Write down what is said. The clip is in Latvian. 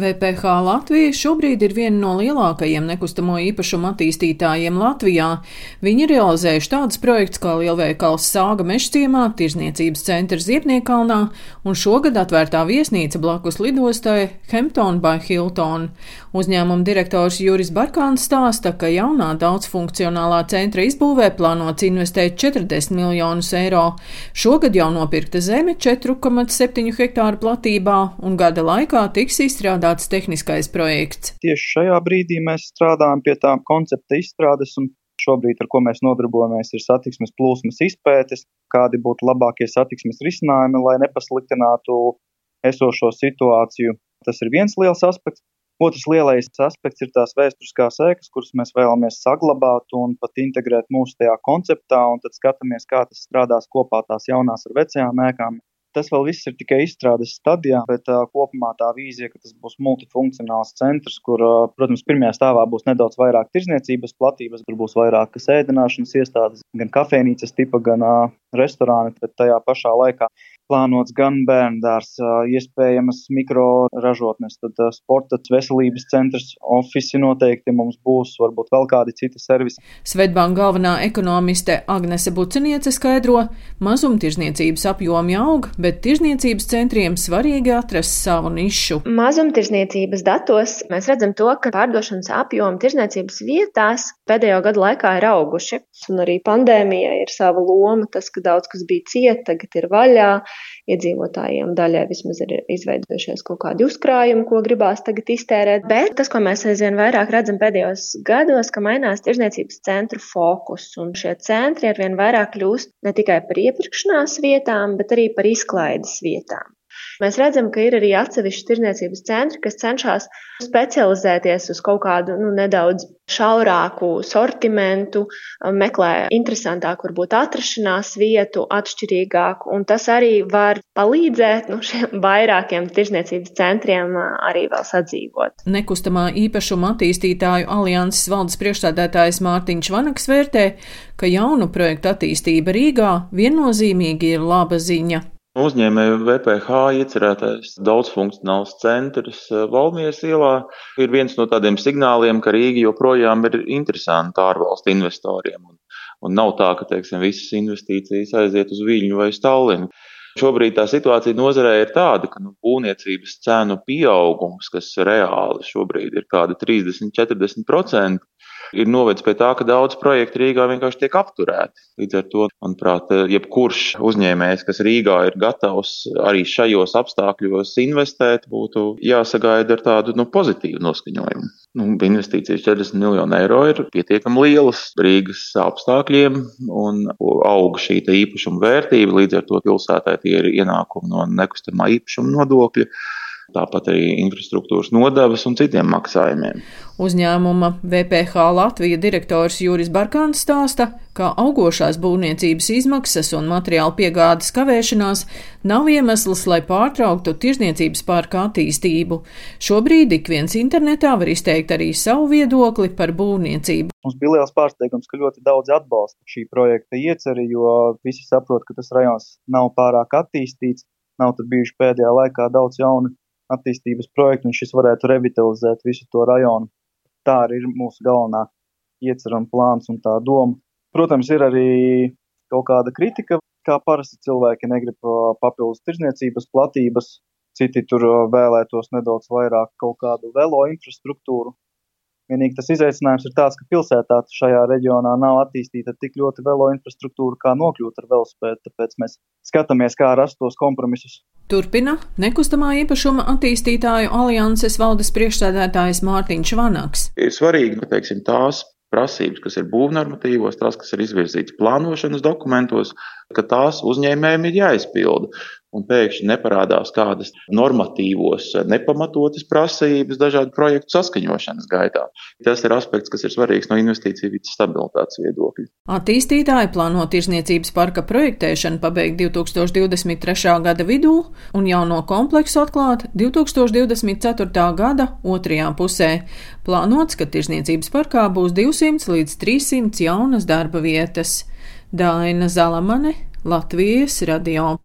VPH Latvija šobrīd ir viena no lielākajiem nekustamo īpašumu attīstītājiem Latvijā. Viņi realizējuši tādus projektus kā lielveikals Sāga Mešciemā, Tirzniecības centrs Ziepniekalnā un šogad atvērtā viesnīca blakus lidostai Hampton by Hilton. Uzņēmuma direktors Juris Barkāns stāsta, ka jaunā daudzfunkcionālā centra izbūvē plānots investēt 40 miljonus eiro. Šogad jau nopirkta zeme 4,7 hektāru platībā un gada laikā tiks izstrādāta izstrādāts tehniskais projekts? Tieši šajā brīdī mēs strādājam pie tā koncepta izstrādes un Šobrīd, ar ko mēs nodarbojamies, ir satiksmes plūsmas izpētes, kādi būtu labākie satiksmes risinājumi, lai nepasliktinātu esošo situāciju. Tas ir viens liels aspekts. Otrs lielais aspekts ir tās vēsturiskās ēkas, kuras mēs vēlamies saglabāt un pat integrēt mūsu tajā konceptā, un tad skatāmies, kā tas strādās kopā tās jaunās ar vecajām ēkām. Tas vēl viss ir tikai izstrādes stadijā, bet uh, kopumā tā vīzija, ka tas būs multifunkcionāls centrs, kur, uh, protams, pirmajā stāvā būs nedaudz vairāk tirzniecības platības, tur būs vairākas ēdināšanas iestādes, gan kafejnīcas tipa, gan uh, restorāni, bet tajā pašā laikā plānots gan bērndārs, iespējamas mikroražotnes, tad sporta veselības centrs, ofici noteikti mums būs, varbūt vēl kādi citi servisi. Svetbanka galvenā ekonomiste Agnese Buciniece skaidro, mazumtirzniecības apjomi aug, bet tirzniecības centriem svarīgi atrast savu nišu. Mazumtirzniecības datos mēs redzam to, ka pārdošanas apjomi tirzniecības vietās pēdējo gadu laikā ir auguši, un arī pandēmija ir sava loma, tas, ka daudz kas bija ciet, tagad ir vaļā iedzīvotājiem daļai vismaz ir izveidojušies kaut kādi uzkrājumi, ko gribās tagad iztērēt. Bet tas, ko mēs aizvien vairāk redzam pēdējos gados, ka mainās tirzniecības centru fokus, un šie centri arvien vairāk kļūst ne tikai par iepirkšanās vietām, bet arī par izklaides vietām. Mēs redzam, ka ir arī atsevišķi tirniecības centri, kas cenšas specializēties uz kaut kādu nu, nedaudz šaurāku sortimentu, meklē interesantāku, varbūt atrašanās vietu, atšķirīgāku, un tas arī var palīdzēt nu, šiem vairākiem tirzniecības centriem arī vēl sadzīvot. Nekustamā īpašuma attīstītāju alianses valdes priekšstādātājs Mārtiņš Vanaks vērtē, ka jaunu projektu attīstība Rīgā viennozīmīgi ir laba ziņa. Uzņēmēju VPH iecerētais daudzfunkcionāls centrs eh, Valmieras ielā ir viens no tādiem signāliem, ka Rīga joprojām ir interesanta ārvalstu investoriem. Un, un nav tā, ka teiksim, visas investīcijas aiziet uz Viļņu vai Stallinu. Šobrīd tā situācija nozarē ir tāda, ka nu, būvniecības cenu pieaugums, kas reāli šobrīd ir kādi 30-40%, ir novedis pie tā, ka daudz projektu Rīgā vienkārši tiek apturēti. Līdz ar to, manuprāt, jebkurš uzņēmējs, kas Rīgā ir gatavs arī šajos apstākļos investēt, būtu jāsagaida ar tādu nu, pozitīvu noskaņojumu. Nu, investīcijas 40 miljonu eiro ir pietiekami lielas Rīgas apstākļiem un aug šī īpašuma vērtība. Līdz ar to pilsētai tie ir ienākumi no nekustamā īpašuma nodokļa tāpat arī infrastruktūras nodevas un citiem maksājumiem. Uzņēmuma VPH Latvija direktors Juris Barkāns stāsta, ka augošās būvniecības izmaksas un materiāla piegādes kavēšanās nav iemesls, lai pārtrauktu tirzniecības pārka attīstību. Šobrīd ik viens internetā var izteikt arī savu viedokli par būvniecību. Mums bija liels pārsteigums, ka ļoti daudz atbalsta šī projekta ieceri, jo visi saprot, ka tas rajons nav pārāk attīstīts. Nav tur bijuši pēdējā laikā daudz jaunu attīstības projektu, un šis varētu revitalizēt visu to rajonu. Tā arī ir mūsu galvenā iecerama plāns un tā doma. Protams, ir arī kaut kāda kritika, kā parasti cilvēki negrib papildus tirzniecības platības, citi tur vēlētos nedaudz vairāk kaut kādu velo infrastruktūru, Vienīgi tas izaicinājums ir tāds, ka pilsētā šajā reģionā nav attīstīta tik ļoti velo infrastruktūra, kā nokļūt ar velospēdu, tāpēc mēs skatāmies, kā rast tos kompromisus. Turpina nekustamā īpašuma attīstītāju alianses valdes priekšsēdētājs Mārtiņš Vanaks. Ir svarīgi, ka teiksim, tās prasības, kas ir būvnormatīvos, tās, kas ir izvirzītas plānošanas dokumentos, ka tās uzņēmējiem ir jāizpilda un pēkšņi neparādās kādas normatīvos, nepamatotas prasības dažādu projektu saskaņošanas gaitā. Tas ir aspekts, kas ir svarīgs no investīciju vidas stabilitātes viedokļa. Attīstītāji plāno tirzniecības parka projektēšanu pabeigt 2023. gada vidū un jauno kompleksu atklāt 2024. gada otrajā pusē. Plānots, ka tirzniecības parkā būs 200 līdz 300 jaunas darba vietas. Daina Zalamane, Latvijas radio.